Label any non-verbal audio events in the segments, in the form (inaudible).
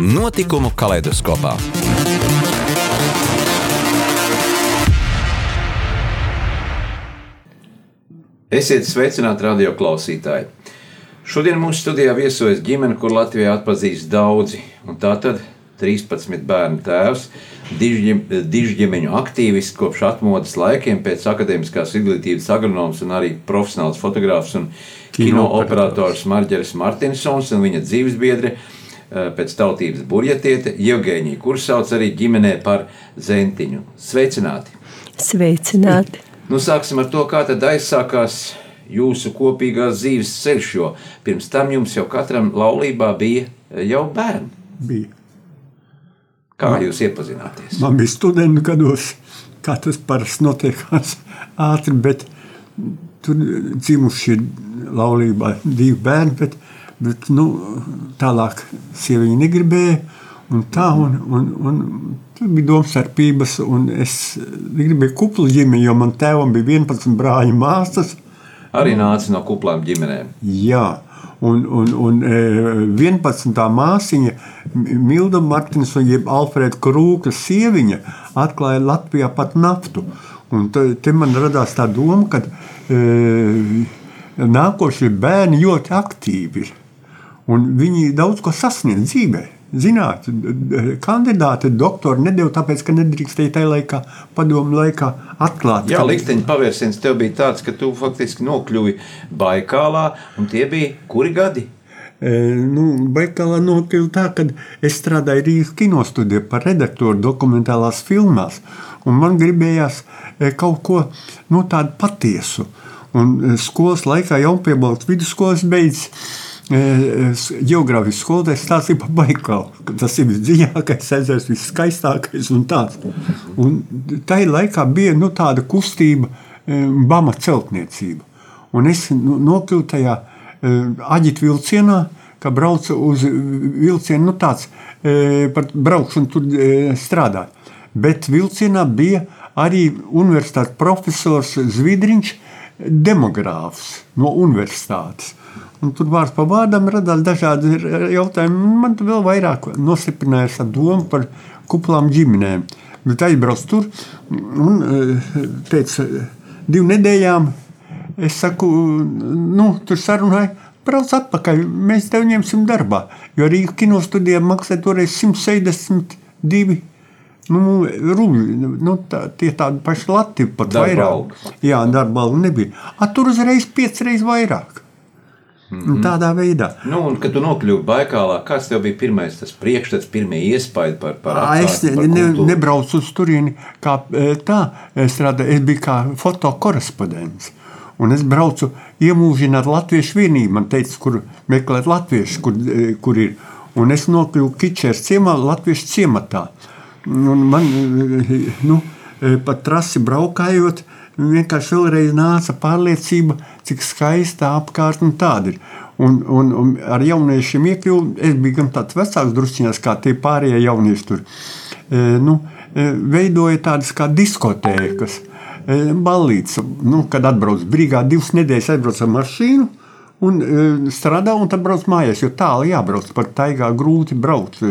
Notikumu kaleidoskopā. Esiet sveicināti radio klausītāji! Šodien mūsu studijā viesojas ģimene, kur Latvijā atpazīst daudzi. Tā tad 13 bērnu tēvs, dižģemeņu aktīvists kopš atmodas laikiem, pēc akadēmiskās izglītības agronoms un arī profesionāls fotogrāfs un kino operators Marģeris Martinsons un viņa dzīvesbiedre eh, pēc tautības burjetiete Jevgēņija, kurš sauc arī ģimenē par Zentiņu. Sveicināti! Sveicināti! (laughs) Nu, sāksim ar to, kā tad aizsākās jūsu kopīgās dzīves ceļš, jo pirms tam jums jau katram laulībā bija jau bērni. Bija. Kā man, jūs iepazināties? Man bija studenti gados, kā tas parasti notiekās ātri, bet tur dzimuši laulībā divi bērni, bet, bet nu, tālāk sieviņa negribēja. Un tā, un, un, un tur bija domstarpības, un es gribēju kuplu ģimeni, jo man tēvam bija 11 brāļu māsas. Arī nāca no kuplām ģimenēm. Jā, un, un, un 11. māsiņa Milda Martinsona, jeb Alfrēda Krūka sieviņa, atklāja Latvijā pat naftu. Un te, te man radās tā doma, ka e, nākošie bērni ļoti aktīvi ir. Un viņi daudz ko sasniedz dzīvē. Zināt, kandidāti doktori nedēļu, tāpēc, ka nedrīkstēja tajā laikā, padomu laikā, atklāt. Jā, likteņa pavērsiens tev bija tāds, ka tu faktiski nokļuvi Baikālā, un tie bija kuri gadi? E, nu, Baikālā nokļuva tā, ka es strādāju Rīgas kinostudijā par redaktoru dokumentālās filmās, un man gribējās e, kaut ko nu, tādu patiesu. Un e, skolas laikā jau piebalts vidusskolas beidzas. Geogrāfijas skolotājs stāstīja par Baikalu. Tas ir visdziļākais ezers, viskaistākais un tāds. Un tajā laikā bija nu, tāda kustība, bama celtniecība. Un es nu, nokļuvu tajā aģitu vilcienā, ka braucu uz vilcienu, nu tāds par braukšanu tur strādāt. Bet vilcienā bija arī universitātes profesors Zvidriņš, demogrāfs no universitātes. Un tur vārds pa vārdam radās dažādi jautājumi. Man tur vēl vairāk nostiprinājās ar domu par kuplām ģimenēm. Bet aizbraucu tur un pēc divām nedēļām es saku, nu, tur sarunāju. Brauc atpakaļ, mēs tevi ņemsim darbā. Jo arī kino studijā maksāja toreiz 172 Nu, rubļi, nu, tā, tie tādi paši lati, pat darba vairāk. Alga. Jā, darba alga nebija. A, tur uzreiz piecreiz vairāk. Mm -hmm. Tādā veidā. Nu, un, kad tu nokļuvi Baikālā, kāds tev bija pirmais priekšstats, pirmie iespaidi par, par apstākļiem? Es ne, ne, nebraucu uz turieni kā tā. Es, strādāju, es biju kā fotokorespondents. Un es braucu iemūžināt latviešu vienību. Man teica, kur meklēt latviešu, kur, kur ir. Un es nokļuvu Kičers ciemā, latviešu ciematā. Uh, Un man nu, pa trasi braukājot, vienkārši vēlreiz nāca pārliecība, cik skaista apkārt un tāda ir. Un, un, un ar jauniešiem iekļuvu, es biju gan tāds vecāks drusciņās, kā tie pārējie jaunieši tur. E, nu, e, veidoja tādas kā diskotēkas, e, ballītes, nu, kad atbrauc brīgā divas nedēļas aizbrauc ar mašīnu, un e, strādā un tad brauc mājās, jo tālu jābrauc, par taigā grūti braukt.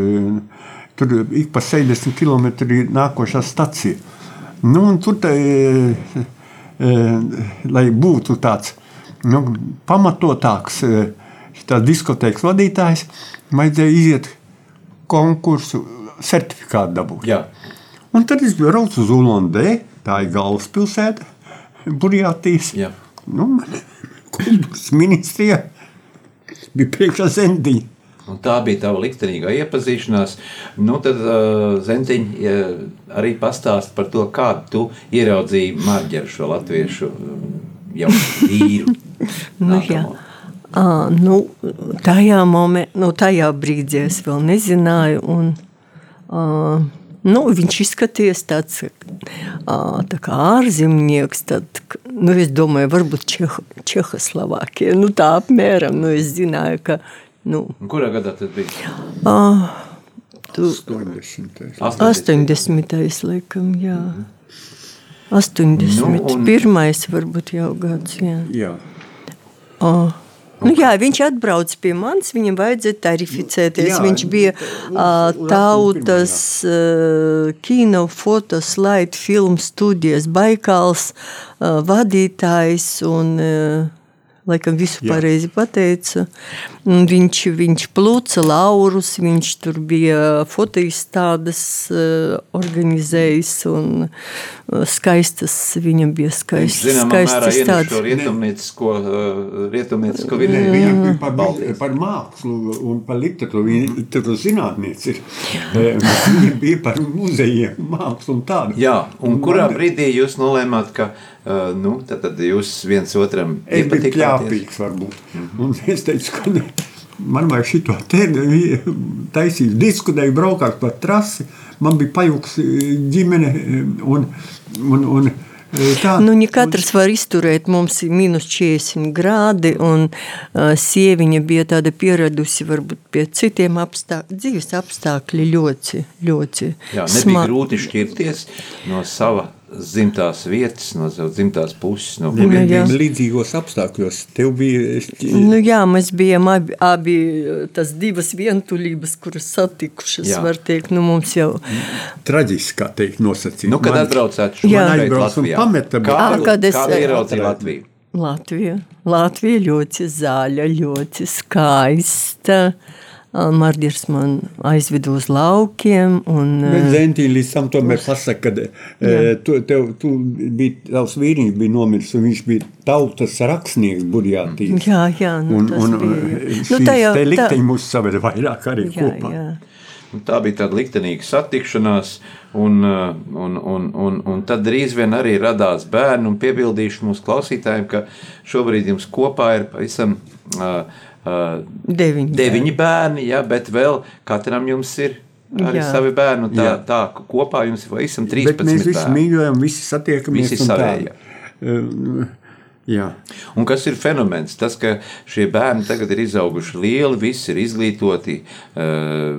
Tur ik pa 60 km ir nākošā stacija. Nu, tur, te, e, e, lai būtu tāds nu, pamatotāks e, diskotēkas vadītājs, vajadzēja iziet konkursu certifikātu dabūt. Jā. Un tad es braucu uz Ulandē, tā ir galvaspilsēta, Burjātīs. Nu, man, ministrijā bija priekšā zendiņa. Un tā bija tava liktenīgā iepazīšanās. Nu, tad uh, Zentiņš uh, arī pastāst par to, kādu tu ieraudzīji Marģeru šo latviešu jau vīru. (laughs) nu, jā. À, nu, tajā, moment, nu, tajā brīdī es vēl nezināju, un Uh, nu, viņš izskatījās tāds uh, tā kā ārzemnieks. Tad, nu, es domāju, varbūt Čeh Čehoslovākija. Nu, tā apmēram. Nu, es zināju, ka. Nu, Un kurā gadā tas bija? uh, tu, 80. 80. laikam, jā. 81. Nu, un- Pirmais varbūt jau gads. Jā. Jā. Oh. Nu, jā, viņš atbrauca pie manis, viņam vajadzēja tarificēties. Jā, viņš bija uh, tautas uh, kino, fotoslaidu filmu studijas Baikals uh, vadītājs un uh, laikam visu Jā. pareizi pateica. Viņš, viņš plūca laurus, viņš tur bija fotoizstādes uh, organizējis un uh, skaistas, viņam bija skaistas, zināmā mērā skaistas izstādes. rietumniecisko, uh, rietumniecisko vidē. viņa bija par, par mākslu un par literatūru. Viņa tur zinātniece ir. Eh, Viņa bija par muzejiem, mākslu un tādu. Jā, un kurā Man- brīdī jūs nolēmāt, ka uh, nu, tad, tad jūs viens otram Es biju pļāpīgs, varbūt. Un es teicu, ka ne, man vajag šito te taisīt, diskutēju, braukāt pa trasi. Man bija pajūgs ģimene un, un, un tā. Nu, ne katrs var izturēt, mums ir minus 40 grādi, un uh, sieviņa bija tāda pieradusi varbūt pie citiem apstākļiem. Dzīves apstākļi ļoti, ļoti Jā, nebija sma- grūti šķirties no sava dzimtās vietas, no savas dzimtās puses. No Nu, Nebija jā. bija līdzīgos apstākļos. Tev bija Nu, jā, mēs bijām abi, abi tas divas vientulības, kuras satikušas, Jā. var teikt, nu mums jau. traģiski, kā teikt, nosacīt. Nu, kad Man- atbraucāt šeit Aizbraucu un Latvijā, pameta, kā, Ā, kad es- kā ieraudzīja Latviju? Latvija. Latvija ļoti zaļa, ļoti skaista. Marģers man aizveda uz laukiem. Un, Bet Zentīna līdz tam tomēr pasaka, ka tu, tev, tu biji, tavs vīriņš bija nomiris, un viņš bija tautas rakstnieks Burjātīs. Jā, jā, nu, un, tas un, bija. šīs Nu, tā jau- te tā- likteņi mūs saveda vairāk arī jā, kopā. jā. Un Tā bija tāda liktenīga satikšanās, un, un, un, un, un tad drīz vien arī radās bērni. un Piebildīšu mūsu klausītājiem, ka šobrīd jums kopā ir pavisam uh, Deviņi. deviņi bērni, ja, bet vēl katram jums ir arī Jā. savi bērni. un Tā, Jā. tā kopā jums ir pavisam Bet 13 mēs visi mīļojam, visi satiekamies. Visi un tā. savējie. E, Jā, Un kas ir fenomens? Tas, ka šie bērni tagad ir izauguši lieli, visi ir izglītoti, uh,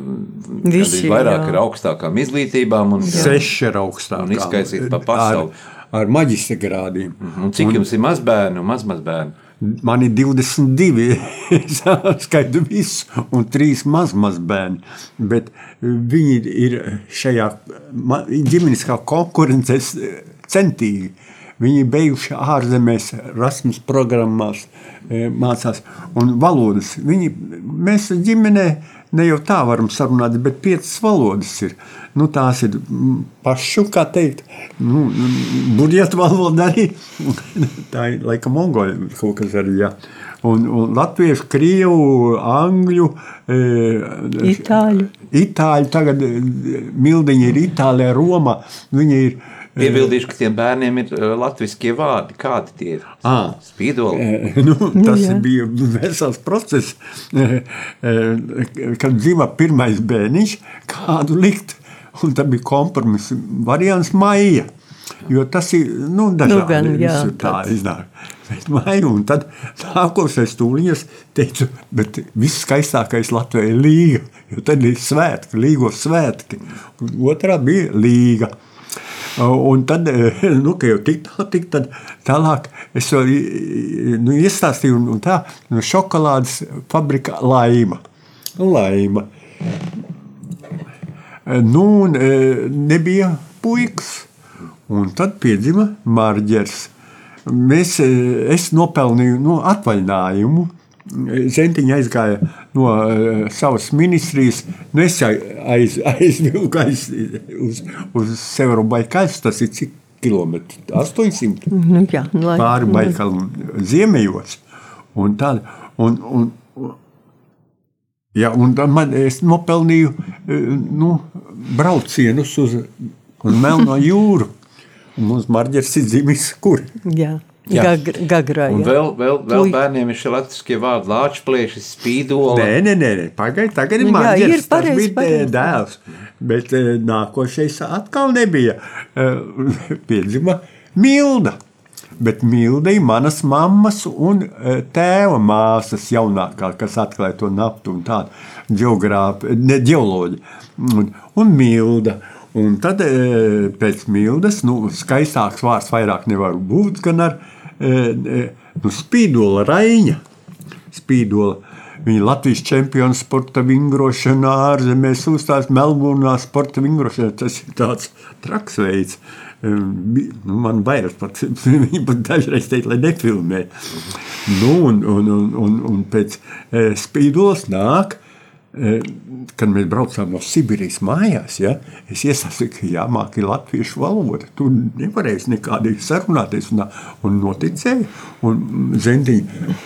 Visi, vairāk jā. ar augstākām izglītībām. Un, seši ir augstāk. Un izkaisīt pa pasauli. Ar, ar maģistra grādiem. un cik jums ir mazbērni un mazmazbērni? Man ir 22, es skaitu visu, un 3 mazmaz bērni. Bet viņi ir šajā ma- ģimeniskā konkurencē centīgi. Viņi ir beiguši ārzemēs, Erasmus programmās, e, mācās un valodas. Viņi, mēs ģimenē ne jau tā varam sarunāt, bet piecas valodas ir. Nu, tās ir mm, pašu, kā teikt, nu, budžeta valoda arī. (laughs) tā ir laikam mongoļu kaut kas arī. Jā. Un, un latviešu, krievu, angļu, e, Itāļu. itāļu tagad e, mildiņi ir Itālijā, Romā. Viņi ir Piebildīšu, ka tiem bērniem ir uh, latviešu vārdi. Kādi tie ir? Ā. Spīdoli. Nu, tas jā. nu, bija vesels process, eh, kad dzīvo pirmais bērniņš, kādu likt. Un tā bija kompromisa variants maija. Jo tas ir nu, dažādi. Nu gan, jā, tā iznāk. Bet maija, un tad nākošais tūliņas teicu, bet viss skaistākais Latvijā ir līga. Jo tad ir svētki, līgos svētki. Un otrā bija līga. Un tad, (laughs) nu, kad jau tik tik tad tālāk, es jau nu, iestāstīju, un, un tā, no šokolādes fabrika laima. Laima. Nu, un e, nebija puikas. Un tad piedzima Marģers. Mēs, e, es nopelnīju nu, atvaļinājumu. Zentiņa aizgāja no uh, savas ministrijas. Nu, es aiz, (laughs) aizvilku aiz, uz, uz Severu Baikāļus. Tas ir cik kilometri? 800 Nu, jā, nu, lai- pāri Baikalam ziemejos. Un tad, un, un, un, jā, un man, es nopelnīju eh, nu, braucienus uz, uz Melno (laughs) jūru. Mums Marģers ir dzimis kur? Jā, gagrā. Un vēl, vēl, vēl bērniem ir šie latviešu vārdi, lāčplēšas, spīdola. Nē, nē, nē, nē. pagaidi, tagad ir Nu, ir pareizi, tas bija pareizi. dēls. Bet eh, nākošais atkal nebija. Eh, (laughs) Piedzima Milda. Bet Milda ir manas mammas un eh, tēva māsas jaunākā, kas atklāja to naftu un tādu geogrāfu, ne geoloģiju. Un, un Milda. Un tad eh, pēc Mildas, nu, skaistāks vārds vairāk nevar būt, gan ar eh, eh, nu, spīdola Raiņa. Spīdola. Viņa ir Latvijas čempions sporta vingrošanā, ārzemēs uzstājas Melburnā sporta vingrošanā. Tas ir tāds traks veids. Nu, man baidās pat, (laughs) viņa pat dažreiz teikt, lai nefilmē. Nu, un, un, un, un, un pēc spīdolas nāk, kad mēs braucām no Sibīrijas mājās, ja, es iesaku, ka jāmāk ir latviešu valoda. Tu nevarēsi nekādīgi sarunāties un, un noticēji. Un Zendiņa,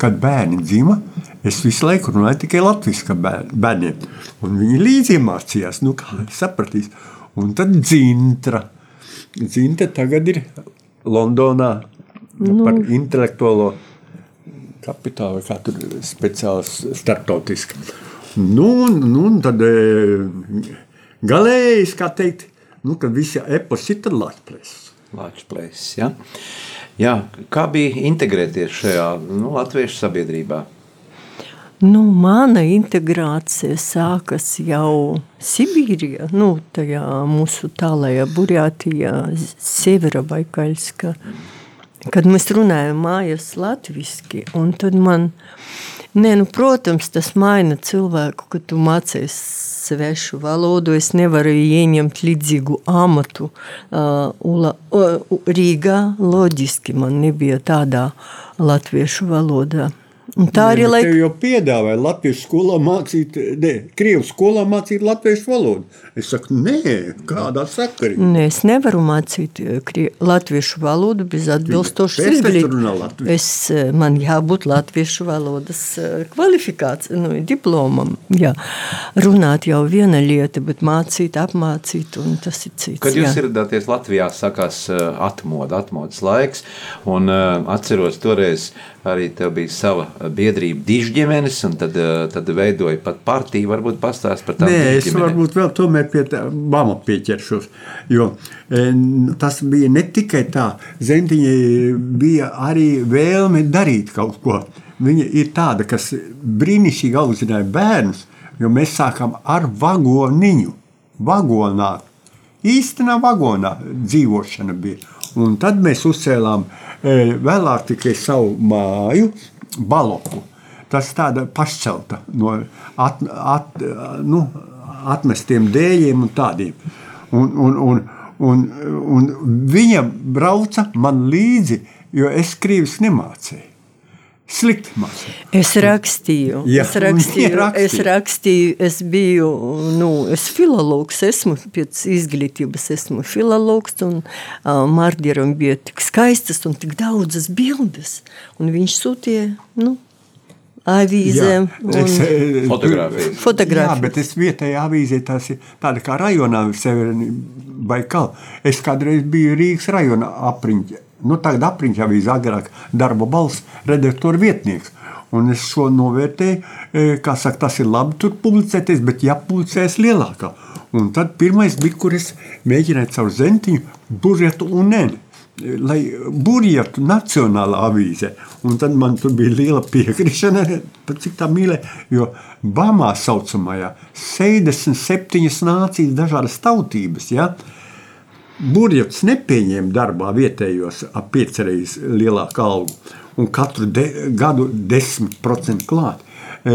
kad bērni dzima, es visu laiku runāju tikai latviešu bērniem. Un viņi līdzi iemācījās, nu kā sapratīs. Un tad dzintra. Zinte tagad ir Londonā nu. par intelektuālo kapitālu, kā tur speciāls starptautiski. Nu, nu, tad e, galējais, kā teikt, nu, kad visi epos ir Latvijas. Latvijas, ja? Jā, kā bija integrēties šajā nu, latviešu sabiedrībā? Nu, mana integrācija sākas jau Sibīrijā, nu, tajā mūsu tālajā Burjātijā, Sieveravaikaļska, kad mēs runājam mājās latviski, un tad man, ne, nu, protams, tas maina cilvēku, kad tu mācies svešu valodu, es nevaru ieņemt līdzīgu amatu uh, ula, uh, Rīgā, loģiski man nebija tādā latviešu valodā. Un tā arī lai... laik... jau piedāvāja Latvijas skolā mācīt, ne, Krievu skolā mācīt latviešu valodu. Es saku, nē, kādā sakarā. Nē, es nevaru mācīt eh, krie... latviešu valodu bez atbilstošas izglītības. Es, eh, man jābūt latviešu valodas eh, kvalifikācijai, nu, diplomam. Jā. Runāt jau viena lieta, bet mācīt, apmācīt, un tas ir cits. Kad jūs ieradāties Latvijā, sakās atmoda, atmodas laiks, un atceros toreiz arī tev bija sava biedrība dižģimenes, un tad, tad veidoja pat partiju, varbūt pastāst par tām Nē, es varbūt vēl tomēr pie tā mama pieķeršos, jo tas bija ne tikai tā, Zentiņai bija arī vēlme darīt kaut ko. Viņa ir tāda, kas brīnišķīgi audzināja bērnus, jo mēs sākam ar vagoniņu, vagonā, īstenā vagonā dzīvošana bija. Un tad mēs uzcēlām uh, Vēlāk tikai savu māju, baloku. Tas tāda pašcelta no at, at, nu, atmestiem dēļiem un tādiem. Un, un, un, un, un viņa brauca man līdzi, jo es krīvis nemācīju. Slikti mācīt. Es rakstīju, Jā, (laughs) es rakstīju, rakstīja. es rakstīju, es biju, nu, es filologs, esmu pēc izglītības, esmu filologs, un uh, Mardieram bija tik skaistas un tik daudzas bildes, un viņš sūtīja, nu, avīzēm un es, eh, Fotogrāfijas. Jā, bet es vietējā avīzē tās ir tāda kā rajonā Severina Baikal. Es kādreiz biju Rīgas rajona apriņķa nu, tagad apriņķa avīze agrāk darba balss redaktora vietnieks. Un es šo novērtēju, e, kā saka, tas ir labi tur publicēties, bet jāpublicēs lielākā. Un tad pirmais bija, kur es mēģināju caur zentiņu burjetu un neni. Lai burjetu nacionālā avīze. Un tad man tur bija liela piekrišana, (laughs) cik tā mīlē, jo Bamā saucamajā 67 nācijas dažādas tautības, ja, uh, Burbuļs nepieņēma darbā vietējos ap piecreiz lielāku algu un katru de, gadu 10% klāt. E,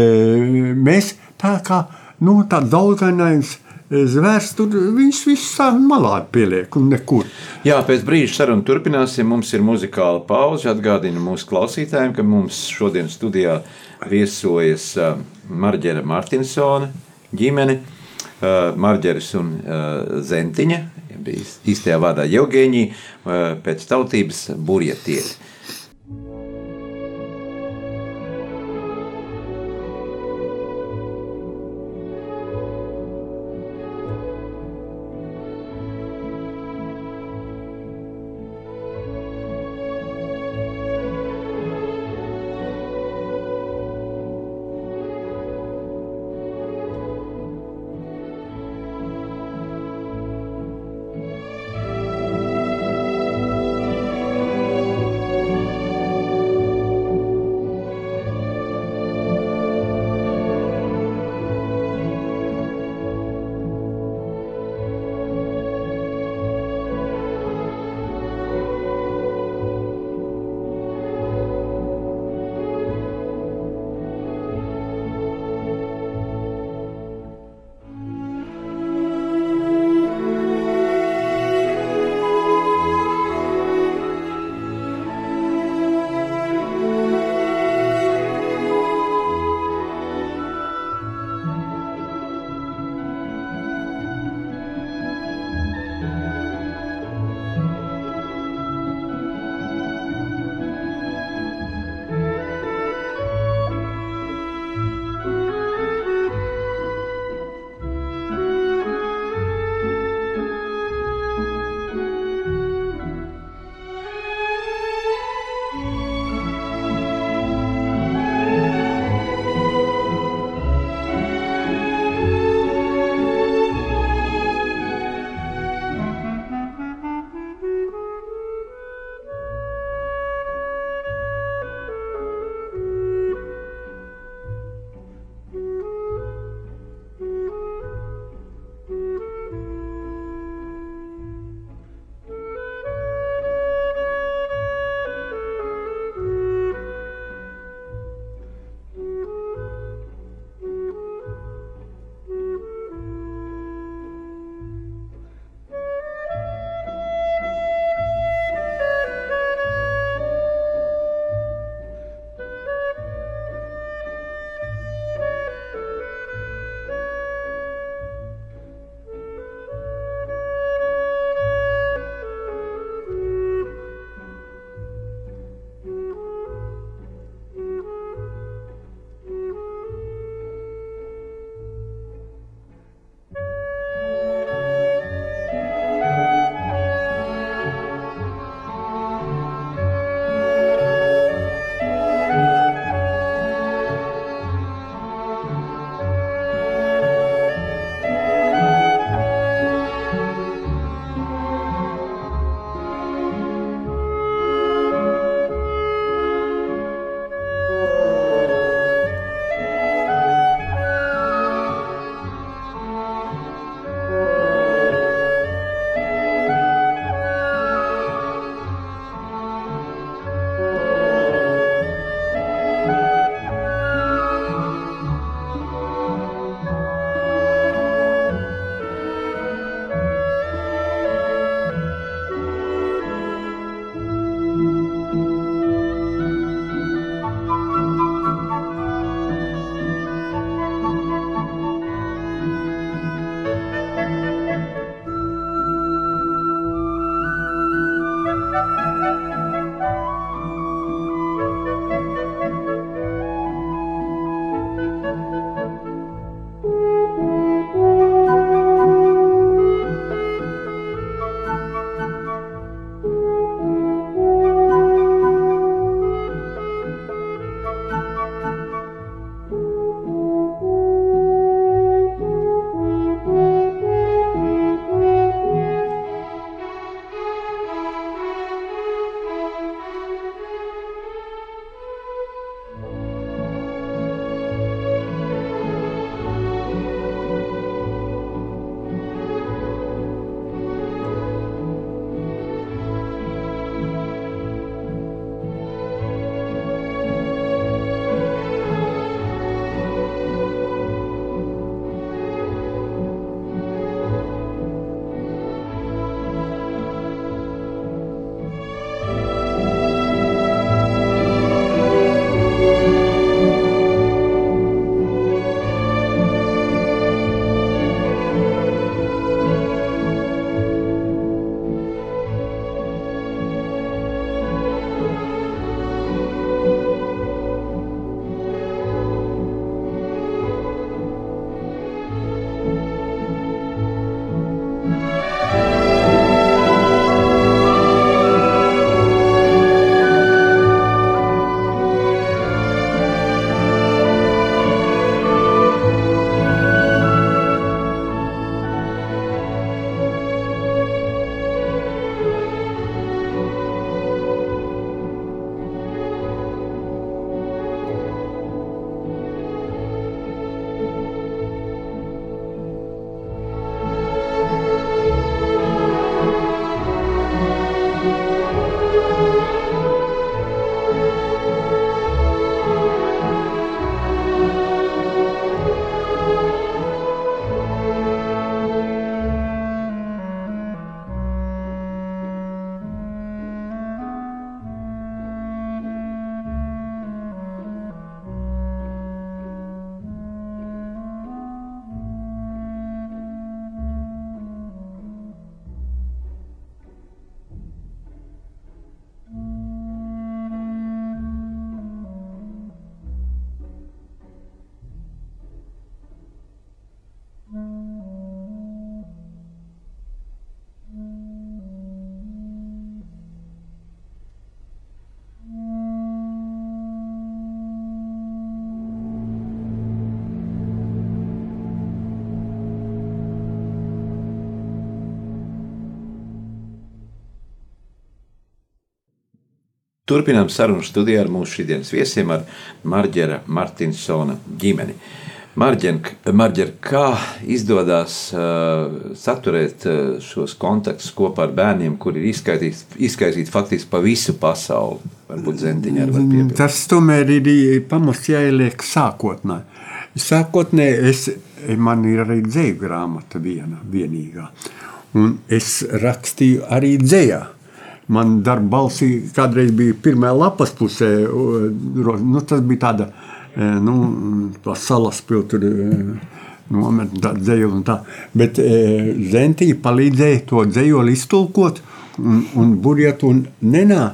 mēs tā kā nu, tāds daudzgainājums e, zvērs, tur viņš viss malā pieliek un nekur. Jā, pēc brīža saruna turpināsim. Mums ir muzikāla pauze. Atgādinu mūsu klausītājiem, ka mums šodien studijā viesojas uh, Marģera Martinsona ģimene, uh, Marģeris un Zentiņa bija īstajā vārdā Jevgeņija, pēc tautības burjatieti. Turpinām sarunu studijā ar mūsu šīsdienas viesiem, ar Marģera Martinsona ģimeni. Marģer, kā izdodas uh, saturēt uh, šos kontaktus kopā ar bērniem, kuri ir izskaitīti, izskaitīti faktiski pa visu pasauli? Ar Mm, Tas tomēr ir pamats jāieliek sākotnē. Sākotnē es, man ir arī dzēju grāmata viena, vienīgā. Un es rakstīju arī dzējā. Man darba balsī kādreiz bija pirmā lapas pusē. Nu, tas bija tāda nu, salas pilsēta. Nometni tādu dzēju un tā. Bet e, Zentīja palīdzēja to dzējoli iztulkot un, un burietu un nenā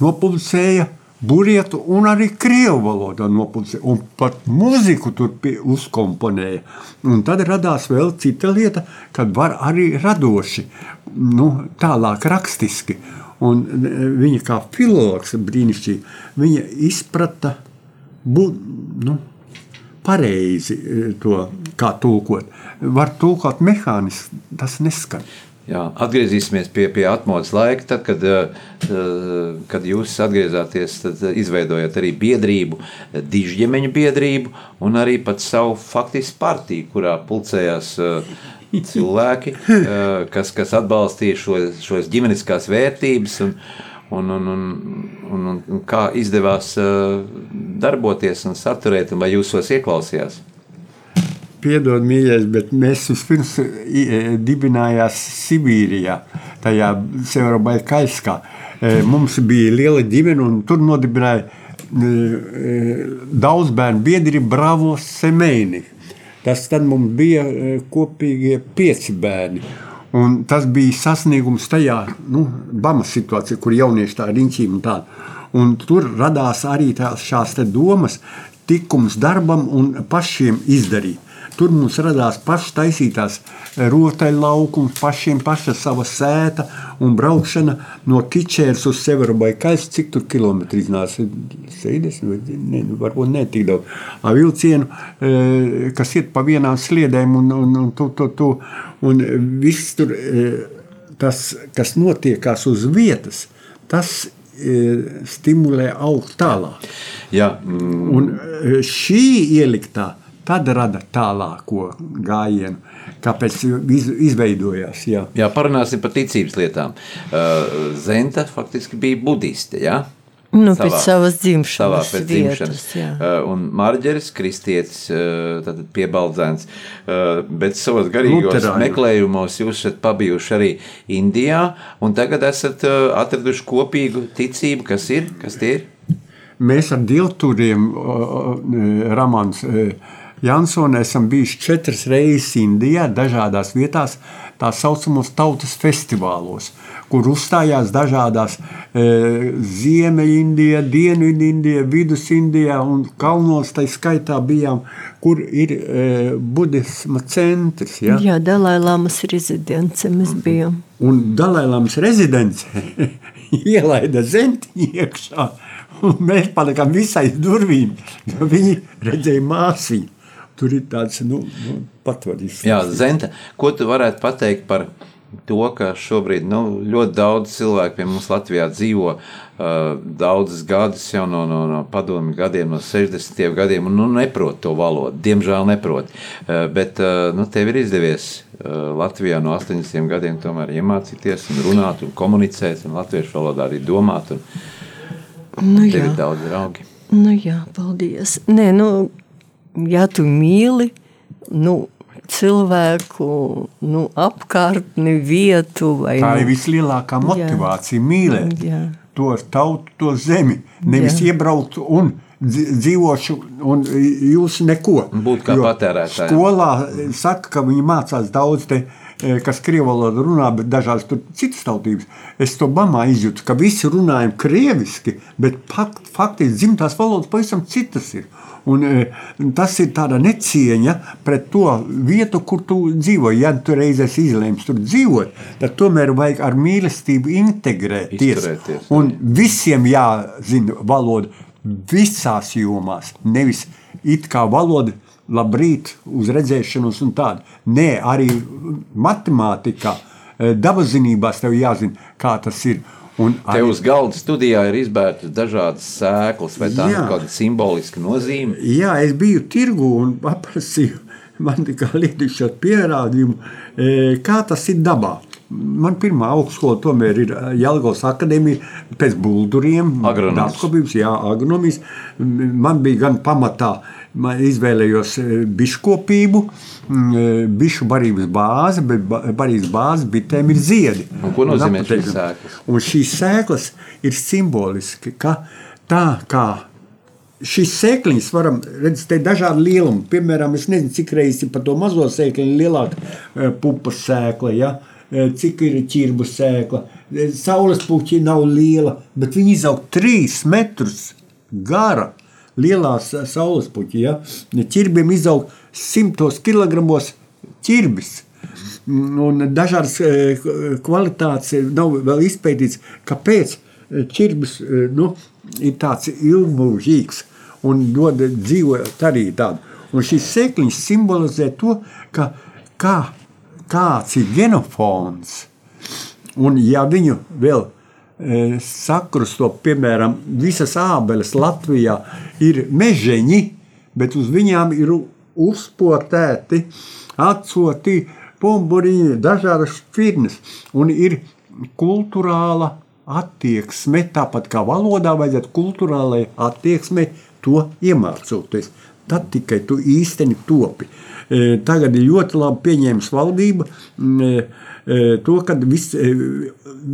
nopublicēja burietu un arī krievu valodā nopublicēja. Un pat mūziku tur uzkomponēja. Un tad radās vēl cita lieta, kad var arī radoši, nu, tālāk rakstiski. Un viņa kā filologs brīnišķīgi, viņa izprata bu, nu, pareizi to, kā tulkot. Var tulkot mehāniski, tas neskan. Jā, atgriezīsimies pie, pie atmodas laika. Tad, kad, kad jūs atgriezāties, tad izveidojat arī biedrību, dižģemeņu biedrību un arī pat savu faktisku partiju, kurā pulcējās cilvēki, (laughs) kas, kas atbalstīja šo, šos ģimeniskās vērtības. Un, un, un, un, un, un kā izdevās darboties un saturēt, un vai jūs tos ieklausījās? Piedod, mīļais, bet mēs vispirms dibinājām Sibīrijā, tajā Severobaļkaļskā. Mums bija liela ģimene, un tur nodibināja daudz bērnu biedri Bravo Semēni. Tas tad mums bija kopīgie pieci bērni. Un tas bija sasniegums tajā nu, Bamas situācijā, kur jaunieši tā riņķīm un tā. Un tur radās arī tās šās domas, tikums darbam un pašiem izdarīt. Tur mums radās pašas taisītās rotaļlaukums, pašiem paša sava sēta un braukšana no Kičēras uz Severobaļkaļs, cik tur kilometri iznāca? 60 vai ne, varbūt ne tik daudz. Ar vilcienu, kas iet pa vienām sliedēm un, un, un, tu, tu, tu, un viss tur, tas, kas notiekās uz vietas, tas stimulē augt tālāk. Jā, mm. Un šī ieliktā tad rada tālāko gājienu, kāpēc izveidojās. Jā, jā parunāsim par ticības lietām. Uh, Zenta faktiski bija budiste. Jā? Nu, savā, pēc savas dzimšanas. Savā pēc dzimšanas. Vietas, uh, un Marģeris, kristietis, uh, piebaldzēns, uh, bet savos garīgos Luterāņu. meklējumos jūs esat pabijuši arī Indijā, un tagad esat atraduši kopīgu ticību, kas ir, kas tie ir? Mēs ar dilturiem, uh, Ramans, uh, Jansone esam bijuši četras reizes Indijā, dažādās vietās, tā saucamos tautas festivālos, kur uzstājās dažādās e, Ziemeļindijā, Dienvidindijā, Vidusindijā un kalnos tai skaitā bijām, kur ir e, budisma centrs. Ja? Jā, Dalailamas rezidence mēs bijām. Un Dalailamas rezidence (laughs) ielaida zenti iekšā, un mēs palikām visai durvīm, jo viņi redzēja māsīm. Tur ir tāds nu, nu, patvaļīgs. Jā, Zenta, ko tu varētu pateikt par to, ka šobrīd nu, ļoti daudz cilvēku pie mums Latvijā dzīvo uh, daudzus gadus jau no, no, no padomju gadiem, no 60. gadiem, un nu, neprot to valodu. Diemžēl neprot. Uh, bet uh, nu, tev ir izdevies uh, Latvijā no 80 gadiem tomēr iemācīties un runāt un komunicēt, un latviešu valodā arī domāt. Un, nu, tev jā. ir daudz draugi. Nu, jā, paldies. Nē, nu, ja tu mīli nu, cilvēku nu, apkārtni, vietu. Vai, Tā nu, ir vislielākā motivācija - mīlēt Jā. to tautu, to zemi. Nevis Jā. iebraukt un dzīvošu, un jūs neko. Būt kā Jo patērētājiem. Skolā saka, ka viņi mācās daudz te eh, kas krievu valodu runā, bet dažādas tur citas tautības. Es to bamā izjūtu, ka visi runājam krieviski, bet fakt, faktiski dzimtās valodas pavisam citas ir. Un, eh, tas ir tāda necieņa pret to vietu, kur tu dzīvo. Ja tu reizēs izlēms tur dzīvot, tad tomēr vajag ar mīlestību integrēties. Izturēties, Un visiem jāzina valoda visās jomās. Nevis it kā valoda, labrīt, uz redzēšanos un tādu. Nē, arī matemātikā, eh, dabas zinībās tev jāzina, kā tas ir. Un Te uz galda studijā ir izbērtas dažādas sēklas, vai tā ir kāda simboliska nozīme. Jā, es biju tirgu un paprasīju, man kā lietišķot pierādījumu, e, kā tas ir dabā. Man pirmā augstskola tomēr ir Jelgavas akadēmija pēc bulduriem. Agronoms. Dabkopības, jā, agronomijas. Man bija gan pamatā, man izvēlējos e, biškopību, m, e, bišu barības bāzi, bet ba- barības bāzi bitēm ir ziedi. Un ko nozīmē šīs sēklas? Un šīs sēklas ir simboliski, ka tā kā šīs sēkliņas varam redzēt, ir dažādi lielumi. Piemēram, es nezinu, cik reizes ir par to mazo sēkliņu lielāka eh, pupas sēkla, ja? Eh, cik ir ķirbu sēkla. Eh, Saules puķi nav liela, bet viņi izaug trīs metrus gara. Lielās saules puķi, ja? ķirbiem izaug simtos kilogramos ķirbis. Un dažādas eh, kvalitātes nav vēl izpētīts, kāpēc ķirbis eh, nu, ir tāds ilgmūžīgs un dod dzīvot arī tādu. Un šīs sēkliņas simbolizē to, ka kā, kāds ir genofons. Un ja viņu vēl e, sakrusto, piemēram, visas ābeles Latvijā ir mežeņi, bet uz viņām ir uzpotēti, atsoti pumpuriņi, dažādas šķirnes, un ir kultūrāla attieksme, tāpat kā valodā vajadzētu kultūrālai attieksmei to iemācoties. Tad tikai tu īsteni topi. E, Tagad ir ļoti labi pieņēmis valdība e, to, ka viss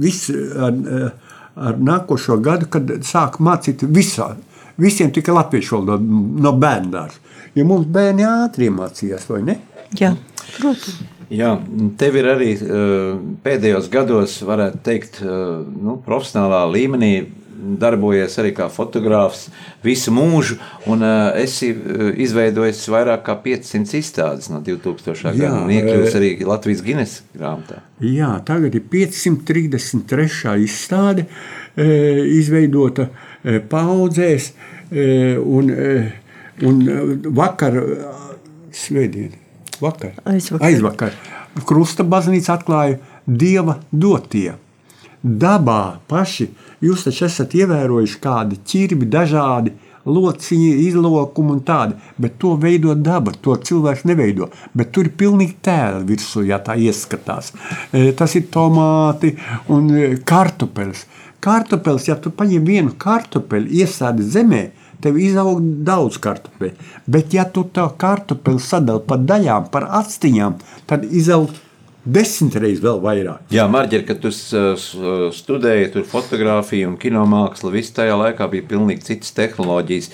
vis ar, e, ar nākošo gadu, kad sāk mācīt visā, visiem tikai latviešu valodu no bērndārs. Jo mums bērni ātri iemācījās, vai ne? Jā, protams. Jā, tev ir arī eh, pēdējos gados, varētu teikt, eh, nu, profesionālā līmenī darbojies arī kā fotogrāfs visu mūžu, un uh, esi uh, izveidojis vairāk kā 500 izstādes no 2000. Jā, gada, un iekļuvis eh, arī Latvijas Guinness grāmatā. Jā, tagad ir 533. izstāde e, izveidota e, paudzēs, e, un, e, un vakar, svētdien, vakar, Aizvakar. aizvakar Krusta baznīca atklāja Dieva dotie. Dabā paši jūs taču esat ievērojuši kādi ķirbi, dažādi lociņi, izlokumi un tādi, bet to veido daba, to cilvēks neveido. Bet tur ir pilnīgi tēla virsū, ja tā ieskatās. E, Tas ir tomāti un e, kartupeļs. Kartupeļs, ja tu paņem vienu kartupeļu, iesādi zemē, tev izaug daudz kartupeļu. Bet, ja tu to kartupeļu sadali pa daļām, par atstiņām, tad izaug desmit reizes vēl vairāk. Jā, Marģer, kad tu studēji tur fotografiju un kinomākslu, viss tajā laikā bija pilnīgi citas tehnoloģijas.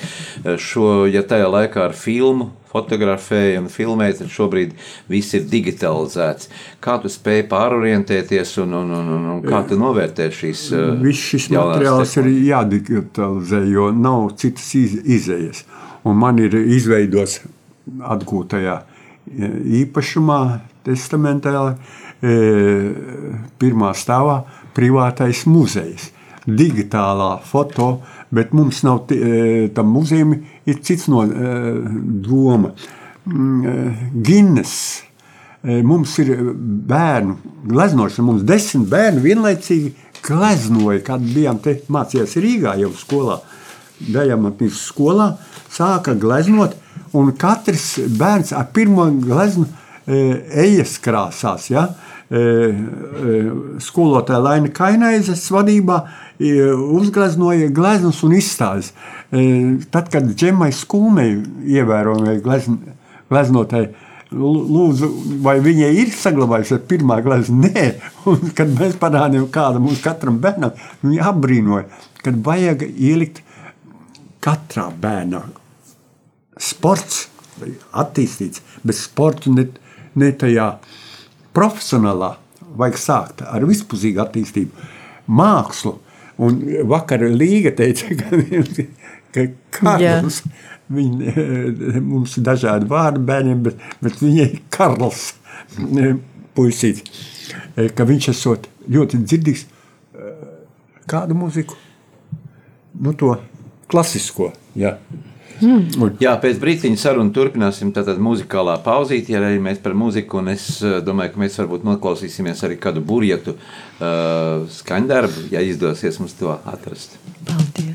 Šo, ja tajā laikā ar filmu fotografēja un filmēja, tad šobrīd viss ir digitalizēts. Kā tu spēj pārorientēties un, un, un, un, un kā tu novērtē šīs uh, Viss šis materiāls ir jādigitalizē, jo nav citas iz, izējas. Un man ir izveidots atgūtajā e, īpašumā, testamentālā, e, pirmā stāvā privātais muzejs. Digitālā foto, bet mums nav e, tam muzejam ir cits no e, doma. Mm, Guinness Mums ir bērnu gleznošana, mums desmit bērnu vienlaicīgi gleznoja, kad bijām te mācījās Rīgā jau skolā. Apmēram skolā, sāka gleznot, un katrs bērns ar pirmo gleznu e, ejas krāsās. Ja? E, e, Skolotāja Laina Kainaizes vadībā e, uzgleznoja gleznus un izstādes. E, Tad, kad Džemai Skulmei ievērojamai glezn, gleznotāji Lūdzu, vai viņai ir saglabājusies pirmā glezna? (laughs) Nē, un kad mēs parādījām, kāda mums katram bērnam, viņi apbrīnoja, kad vajag ielikt katrā bērnā sports, attīstīts, bet sports ne, ne tajā profesionālā, vajag sākt ar vispusīgu attīstību, mākslu. Un vakar Līga teica, ka, ka Karls, viņa, mums ir dažādi vārdi bērniem, bet, bet viņai ir Karls, puisīts, ka viņš esot ļoti dzirdīgs kādu mūziku, nu to klasisko, jā. Un, Jā, pēc brīdiņa sarunu turpināsim. Tātad muzikālā pauzīte, ja arī mēs par muziku, un es eh, domāju, ka mēs varbūt noklausīsimies arī kādu burvietu uh, skaņdarbu, ja izdosies mums to atrast. Paldies!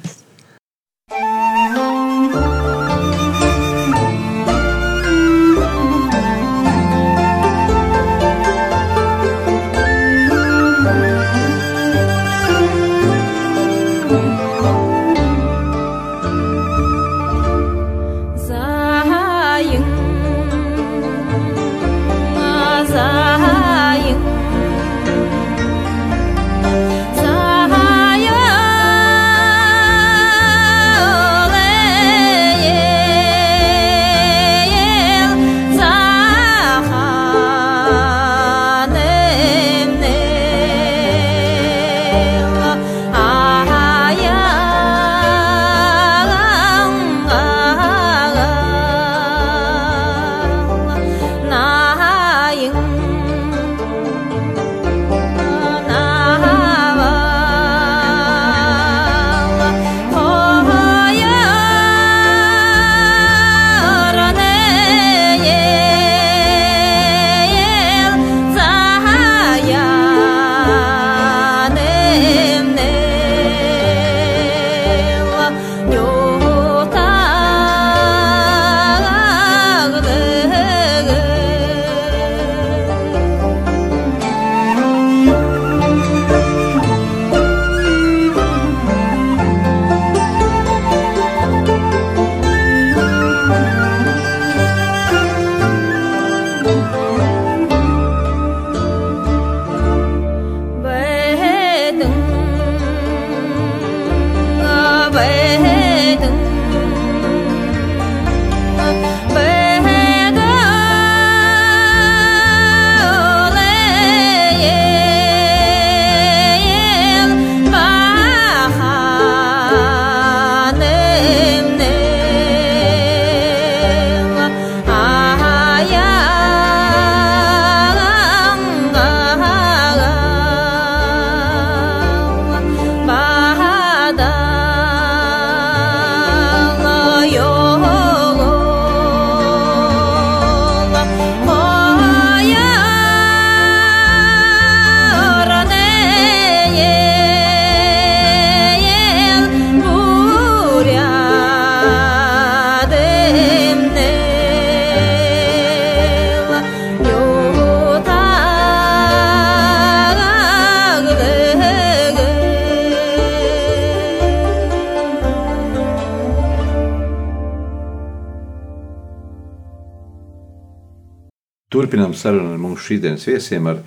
Turpinām sarunu ar mūsu šīsdienas viesiem, ar,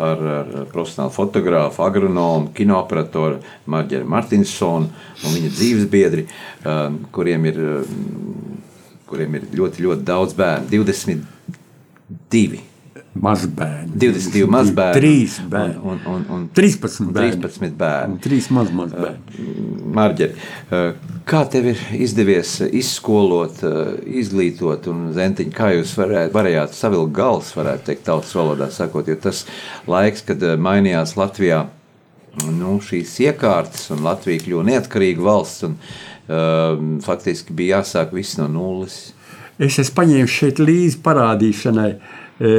ar, ar profesionālu fotografu, agronomu, kinoperatoru Marģeru Martinsonu un viņa dzīves biedri, um, kuriem ir, um, kuriem ir ļoti, ļoti daudz bērnu. 22. Mazbērni. 22 mazbērni. Trīs bērni. Un, un, un, un 13 bērni. 13 bērni. Un Trīs maz mazbērni. Marģeri, kā tev ir izdevies izskolot, izglītot un zentiņu, kā jūs varētu, varējāt savilkt gals, varētu teikt tautas valodā sakot, jo tas laiks, kad mainījās Latvijā nu, šīs iekārtas un Latvija kļuva neatkarīga valsts un um, faktiski bija jāsāk viss no nulles. Es esmu paņēmis šeit līdzi parādīšanai. E,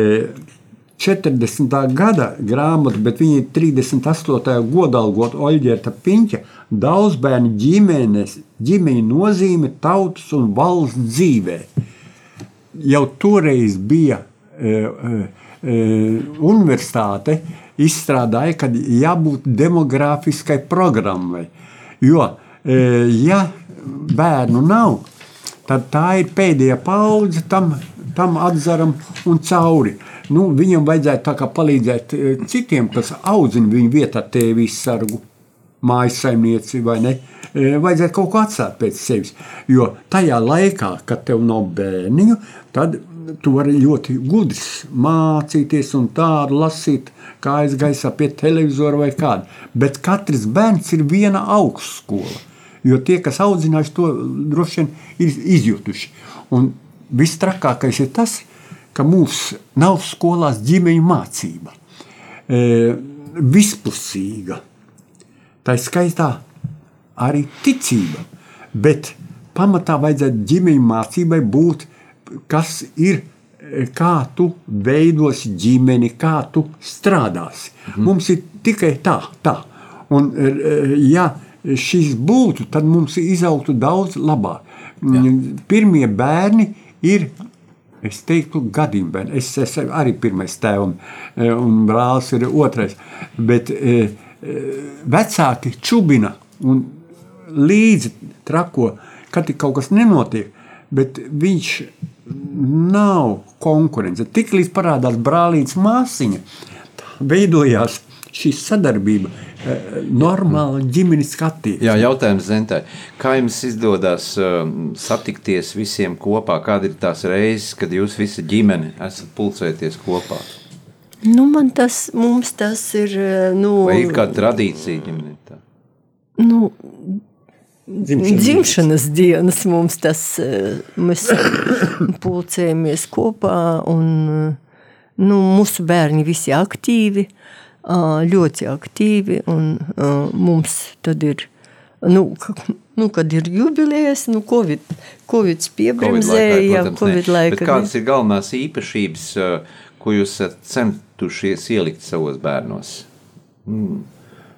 40. gada grāmatu, bet viņa ir 38. godalgot Oļģerta Piņķa daudzbērnu ģimenes, ģimeņu nozīme tautas un valsts dzīvē. Jau toreiz bija e, e, e, universitāte, izstrādāja, ka jābūt demogrāfiskai programmai. Jo, e, ja bērnu nav, tad tā ir pēdējā paudze tam, tam atzaram un cauri. Nu, viņam vajadzētu palīdzēt e, citiem, kas audzina viņu vietā tēvi izsargu, mājas saimnieci vai ne. E, Vajadzētu kaut ko atstāt pēc sevis. Jo tajā laikā, kad tev nav bērniņu, tad tu vari ļoti gudrs mācīties un tādu lasīt, kā aizgaisā pie televizora vai kāda. Bet katrs bērns ir viena augstskola. Jo tie, kas audzinājuši to, droši vien ir izjutuši. Un viss trakākais ir tas, ka mums nav skolās ģimeņa mācība. E, vispusīga. Tā ir skaitā arī ticība. Bet pamatā vajadzētu ģimeņa mācībai būt, kas ir, e, kā tu veidosi ģimeni, kā tu strādāsi. Mhm. Mums ir tikai tā, tā. Un, e, ja šis būtu, tad mums izaugtu daudz labāk. Jā. Pirmie bērni ir Es teiktu, gadiem bērni. Es esmu arī pirmais tēvs, un brālis ir otrais. Bet e, e, vecāki čubina un līdzi trako, kad kaut kas nenotiek. Bet viņš nav konkurence. Tiklīdz parādās brālītes māsiņa, veidojās šī sadarbība, eh, normāla ģimenes skatījuma. Jā, jautājums Zentai. Kā jums izdodas um, satikties visiem kopā? Kāda ir tās reizes, kad jūs visi ģimene esat pulcēties kopā? Nu, man tas, mums tas ir. eh, Nu, Vai ir kāda tradīcija ģimenē? Tā? nu, Dzimšanas dzimšanas dienas mums tas eh, mēs (coughs) pulcējamies kopā un nu, mūsu bērni visi aktīvi, ā, ļoti aktīvi un mums tad ir, nu, nu kad ir jubilējas, nu, Covid, Covid piebremzēja, jā, protams, ne. Covid Bet laika. Kādas ir galvenās īpašības, uh, ko jūs esat centušies ielikt savos bērnos?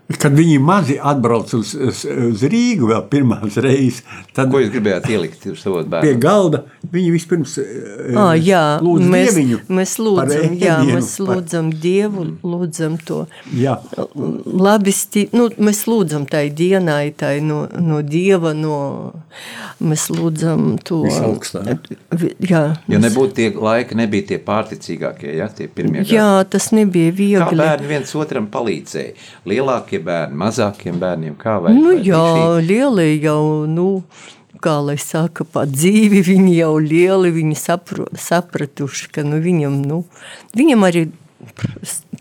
Kad viņi mazi atbrauc uz, uz, uz Rīgu vēl pirmās reizes, tad Ko jūs gribējāt ielikt savos pie bērnos? galda viņi vispirms Ah, jā, lūdz mēs, dieviņu mēs par lūdzam, jā, mēs par- lūdzam Dievu, lūdzam to. Jā. Labi, sti, nu, mēs lūdzam tai dienai, tai no, no Dieva, no, mēs lūdzam to. Visaugstā. Vi- Jā, Ja nebūtu tie laiki, nebija tie pārticīgākie, ja tie pirmie gadi. jā, tas nebija Kā viegli. bērni viens otram palīdzēja? Lielākie bērni, mazākiem bērniem, kā vai Nu, vai jā, šī- lielie jau, nu, kā lai saka, pa dzīvi viņi jau lieli, viņi sapro, sapratuši, ka nu, viņam, nu, viņam arī,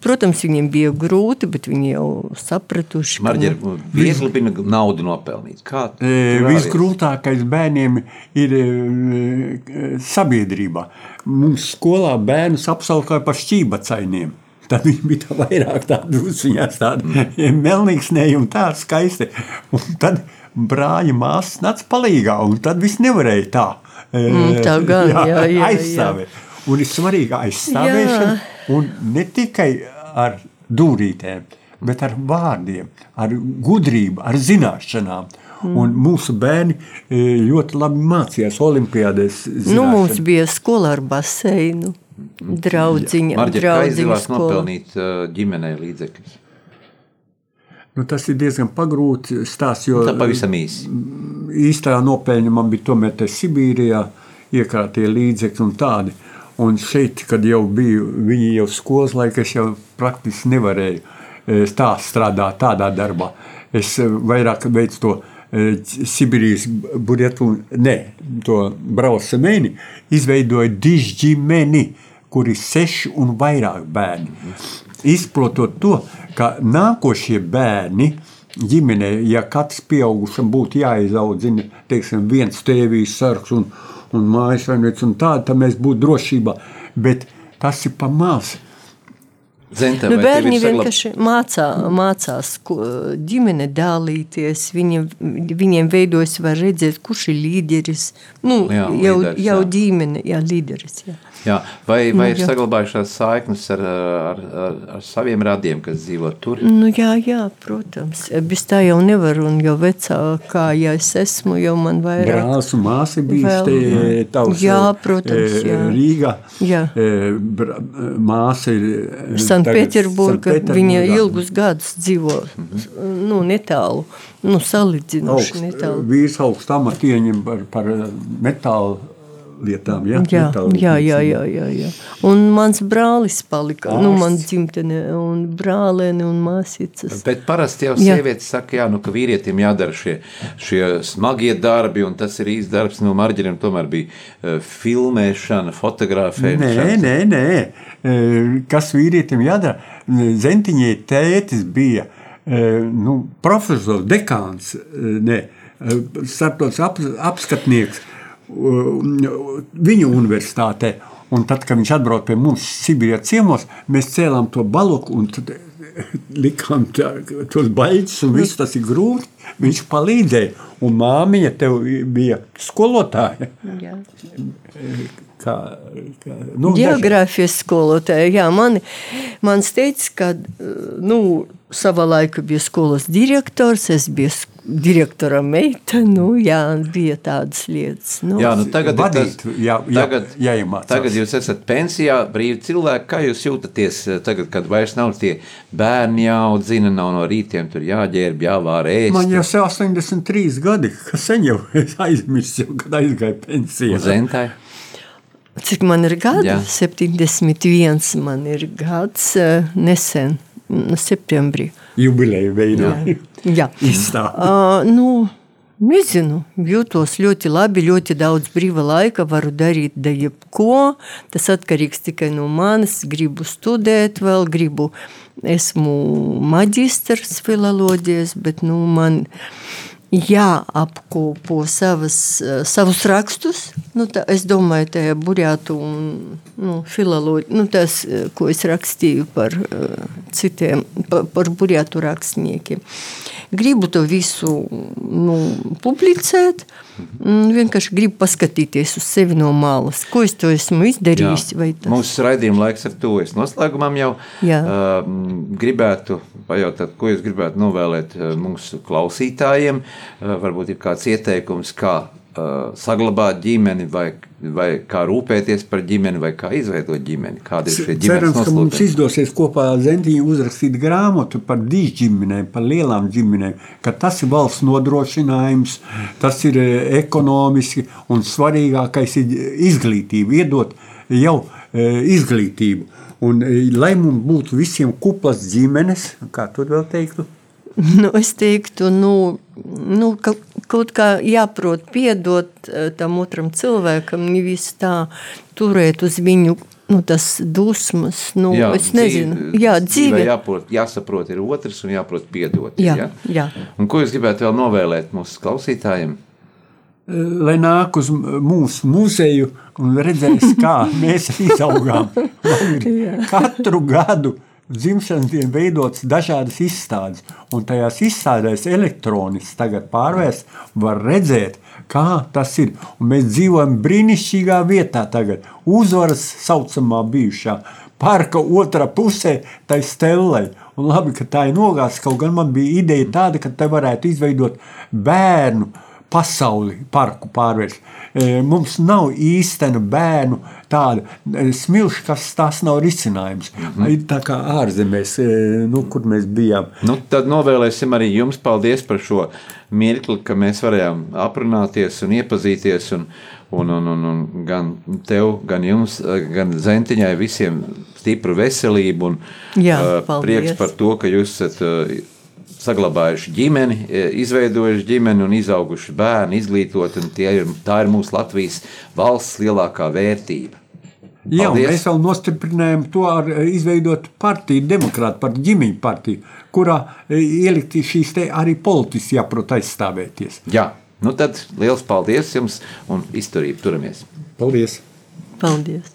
protams, viņiem bija grūti, bet viņi jau sapratuši, ka, Marģer, nu, viegli bija naudu nopelnīt. Kā E? Visgrūtākais bērniem ir e, sabiedrībā. Mums skolā bērnus apsauca par šķībacainiem. Tad viņi bija tā vairāk tādi uzņēmumi, tādi melnīgsnēji un tādi skaisti. Un tad brāļa māsas nāca palīgā, un tad viss nevarēja tā. Mm, tā gan, jā, jā, jā. aizstāvēt. Un ir svarīgi aizstāvēšana, un ne tikai ar dūrītēm, bet ar vārdiem, ar gudrību, ar zināšanām. Mm. Un mūsu bērni e, ļoti labi mācījās Olimpijādēs. nu, mums bija skola ar baseinu, draudziņa, Marģer, kā izdevās nopelnīt uh, ģimenei līdzekļus? Nu, tas ir diezgan pagrūts stāsts, jo Tā pavisam īsi. īstā nopeļņa man bija tomēr te Sibīrijā, iekrātie līdzekļi un tādi. Un šeit, kad jau biju, viņi jau skolas laikā, es jau praktiski nevarēju e, tā strādāt tādā darbā. Es e, vairāk veicu to e, Sibīrijas budžetu, ne, to braucamēni, izveidoju dižģimeni, kur ir seši un vairāk bērni. Izprotot to, ka nākošie bērni ģimenē, ja katrs pieaugušam būtu jāizaudzina, teiksim, viens tēvijas sargs un, un mājas saimnieks un tāda, tad mēs būtu drošībā. Bet tas ir pa maz. Zenta, Nu, bērni vienkārši mācā, mācās, ko ģimene dalīties. Viņiem, viņiem veidojas, var redzēt, kurš ir līderis. Nu, Jā, jau, līderis, jau jā. ģimene, jā, līderis. Jā. Jā, vai, vai Nu, ir jā. saglabājušās saiknes ar, ar, ar, ar saviem radiem, kas dzīvo tur? Nu, jā, jā, protams. Bez tā jau nevar, un jau vecākā, ja es esmu, jau man vairāk. Brālis un māsa bija Vēl. tavs Jā, e, protams, jā. Rīgā. Jā. E, bra- Māsa ir Sanktpēterburgā. viņa ilgus gadus dzīvo nu, netālu, nu, salīdzinoši Augst, netālu. vīrs augstu amatu ieņem par, par metālu lietām. Ja? Jā, jā, jā, jā, jā, jā. Un mans brālis palika, nu, man dzimtene, un brālēni un māsīcas. Bet parasti jau sievietes saka, jā, nu, ka vīrietim jādara šie, šie smagie darbi, un tas ir īsts darbs. No Marģeriem tomēr bija uh, filmēšana, fotografēšana. Nē, nē, nē. E, Kas vīrietim jādara? Zentiņai tētis bija e, nu, profesors, dekāns, e, ne, e, starptautisks ap, apskatnieks viņa universitātē. Un tad, kad viņš atbrauca pie mums Sibīrijā ciemos, mēs cēlām to baloku un tad likām tā, tos baļķus, un viss tas ir grūti. Viņš palīdzēja, un māmiņa tev bija skolotāja. Jā. Kā, kā, nu, Geogrāfijas skolotāja. Jā, man, man teica, ka nu, savā laikā bija skolas direktors, es biju direktora meita. Nu, jā, bija tādas lietas. Nu, Jā, nu tagad, vadīt, tas, jā, jā, tagad, jāiemācās. tagad jūs esat pensijā, brīvi cilvēki. Kā jūs jūtaties eh, tagad, kad vairs nav tie bērni jāaudzina, nav no rītiem tur jāģērb, jāvār ēst? Man jau ir 83 gadi, kas sen jau (laughs) es aizmirsu, kad aizgāju pensijā. Zentai. Cik man ir gadi? Jā. 71 man ir gads eh, nesen, septembrī. Jubileja veidā. Jā. Izstāde. (laughs) Uh, nu, nezinu, jūtos ļoti labi, ļoti daudz brīva laika, varu darīt da jebko. Tas atkarīgs tikai no manis. Gribu studēt, vēl gribu. Esmu maģistrs filoloģijas, bet nu, man jāapkopo savas, eh, savus rakstus. Nu, tā, es domāju, tā ir burjātu un nu, filoloģija, nu, tas, eh, ko es rakstīju par uh, citiem, par, par burjātu rakstniekiem. Gribu to visu nu, publicēt. un Vienkārši gribu paskatīties uz sevi no malas. Ko es to esmu izdarījis? tas- Mūsu raidījuma laiks ar to es noslēgumam jau Jā. uh, gribētu pajautāt, ko jūs gribētu novēlēt mūsu klausītājiem. Uh, varbūt ir kāds ieteikums, kā saglabāt ģimeni, vai, vai kā rūpēties par ģimeni, vai kā izveidot ģimeni. Kāda ir šie ģimenes Cerams, ka mums izdosies kopā ar Zentīnu uzrakstīt grāmatu par dīķģimenēm, par lielām ģimenēm, ka tas ir valsts nodrošinājums, tas ir eh, ekonomiski un svarīgākais ir izglītība, iedot jau eh, izglītību. Un, eh, lai mums būtu visiem kuplas ģimenes, kā tu vēl teiktu, (laughs) Nu, es teiktu, nu, nu, ka kaut kā jāprot piedot eh, tam otram cilvēkam, nevis tā turēt uz viņu nu, tas dusmas. Nu, jā, es nezinu, dzīve- jā, dzīve. Jāprot, jāsaprot, ir otrs un jāprot piedot. Jā, ja? jā. Un ko jūs gribētu vēl novēlēt mūsu klausītājiem? lai nāk uz mūsu muzeju un redzēs, kā (laughs) mēs izaugām. Katru gadu dzimšanas dienu veidotas dažādas izstādes, un tajās izstādēs elektroniski tagad pārvērst, var redzēt, kā tas ir. Un mēs dzīvojam brīnišķīgā vietā tagad, uzvaras saucamā bijušā. Parka otrā pusē tai stelai. Un labi, ka tā ir nogāzta. Kaut gan man bija ideja tāda, ka te varētu izveidot bērnu pasauli, parku pārvērst. E, Mums nav īstena bērnu tāda e, smilša, kas tas nav risinājums. Mm -hmm. Tā kā ārzemēs, e, nu, kur mēs bijām. Nu, tad novēlēsim arī jums paldies par šo mirkli, ka mēs varējām aprunāties un iepazīties. Un, un, un, un, un gan tev, gan jums, gan Zentiņai visiem stipru veselību un Jā, paldies. prieks par to, ka jūs esat saglabājuši ģimeni, ā, izveidojuši ģimeni un izauguši bērnu, izglītot. un tie Ir, tā ir mūsu Latvijas valsts lielākā vērtība. Jā, Paldies. mēs vēl nostiprinājām to ar e, izveidot partiju, demokrātu par ģimeņu partiju, kurā e, ielikt šīs te arī politiski jāprot aizstāvēties. Jā, nu tad liels paldies jums un izturību turamies! Paldies! Paldies!